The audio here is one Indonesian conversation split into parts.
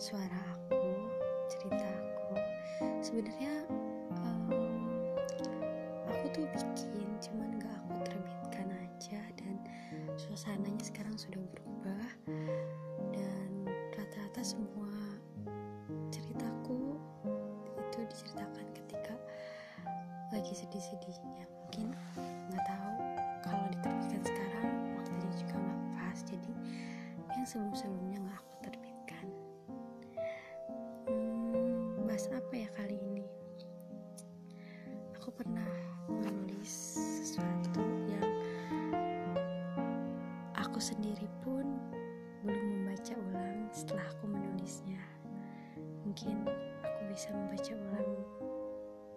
suara aku, cerita aku. Sebenarnya um, aku tuh bikin, cuman gak aku terbitkan aja dan suasananya sekarang sudah berubah dan rata-rata semua ceritaku itu diceritakan ketika lagi sedih-sedihnya. Mungkin nggak tahu kalau diterbitkan sekarang waktunya juga nggak pas. Jadi yang sebelum-sebelumnya sendiri pun belum membaca ulang setelah aku menulisnya. Mungkin aku bisa membaca ulang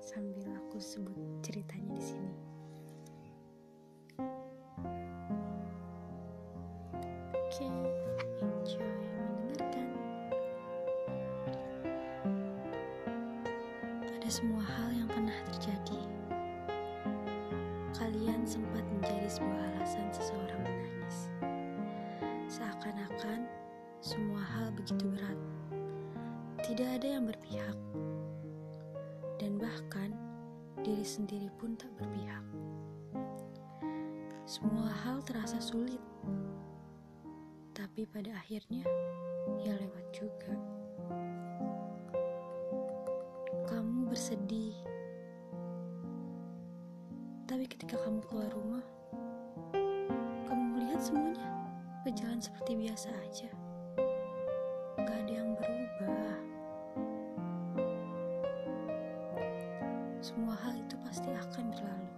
sambil aku sebut ceritanya di sini. Oke, enjoy mendengarkan. Pada semua hal yang pernah terjadi, kalian sempat menjadi sebuah alasan seseorang begitu berat, tidak ada yang berpihak, dan bahkan diri sendiri pun tak berpihak. Semua hal terasa sulit, tapi pada akhirnya ya lewat juga. Kamu bersedih, tapi ketika kamu keluar rumah, kamu melihat semuanya berjalan seperti biasa aja. Semua hal itu pasti akan berlalu.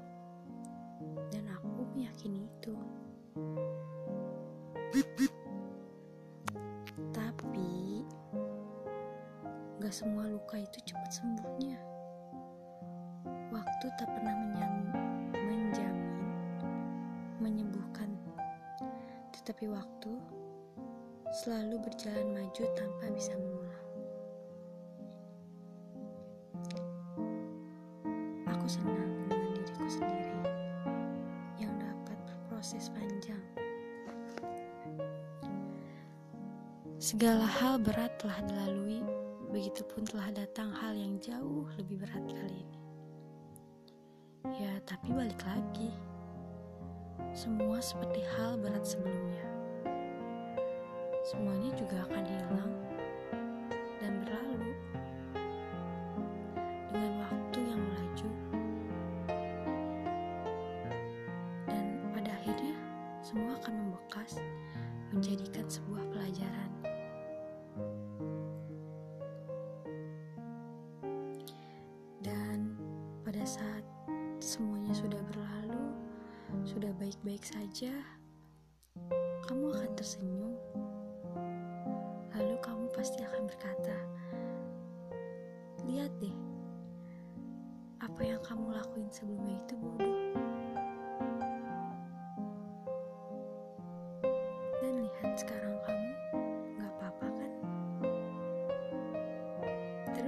Dan aku meyakini itu. Tapi gak semua luka itu cepat sembuhnya. Waktu tak pernah menjamin menyembuhkan, tetapi waktu selalu berjalan maju tanpa bisa mengulang. Aku senang dengan diriku sendiri yang dapat berproses panjang. Segala hal berat telah dilalui, begitupun telah datang hal yang jauh lebih berat kali ini. Ya, tapi balik lagi. Semua seperti hal berat sebelumnya. Semuanya juga akan hilang semua akan membekas menjadikan sebuah pelajaran. Dan pada saat semuanya sudah berlalu, sudah baik-baik saja, kamu akan tersenyum. Lalu kamu pasti akan berkata, "Lihat deh, apa yang kamu lakuin sebelumnya itu bodoh."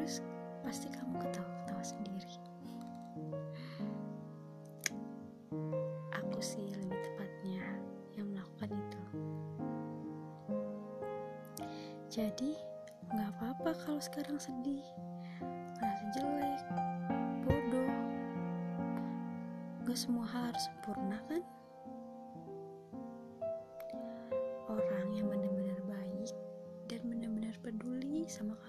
Terus pasti kamu ketawa-ketawa sendiri. Aku sih lebih tepatnya yang melakukan itu. Jadi gak apa-apa kalau sekarang sedih, merasa jelek, bodoh. Gak semua hal harus sempurna kan? Orang yang benar-benar baik dan benar-benar peduli sama kamu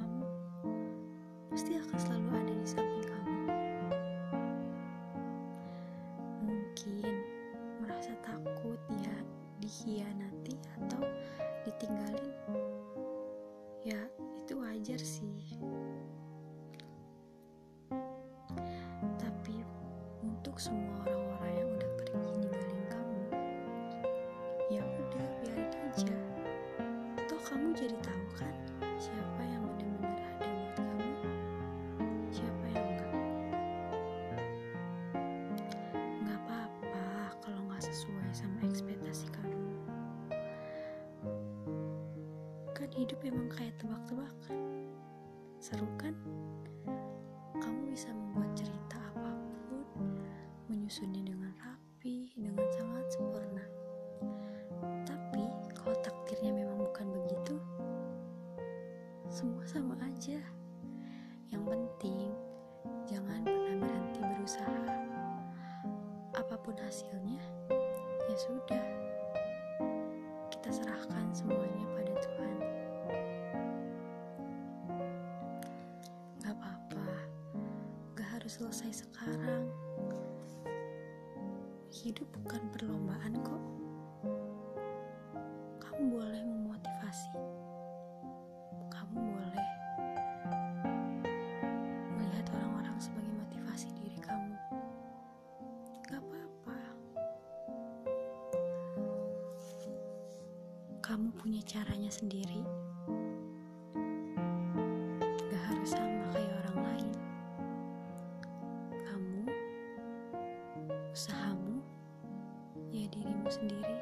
kamu jadi tahu kan siapa yang benar-benar ada buat kamu, siapa yang enggak. Nggak apa-apa kalau nggak sesuai sama ekspektasi kamu. Kan hidup emang kayak tebak-tebakan. Seru kan? Kamu bisa membuat cerita apa pun, menyusunnya dengan hasilnya ya sudah. Kita serahkan semuanya pada Tuhan. Gak apa-apa. Gak harus selesai sekarang. Hidup bukan perlombaan kok kamu punya caranya sendiri gak harus sama kayak orang lain. Kamu usahamu ya dirimu sendiri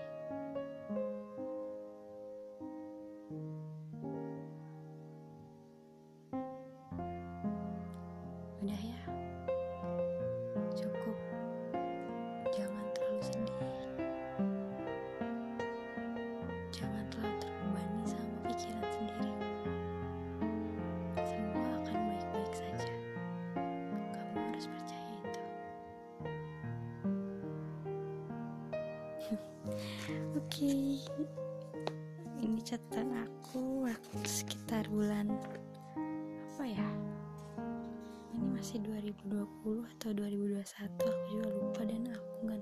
oke. Ini catatan aku waktu sekitar bulan apa ya? Ini masih 2020 atau 2021 aku juga lupa dan aku nggak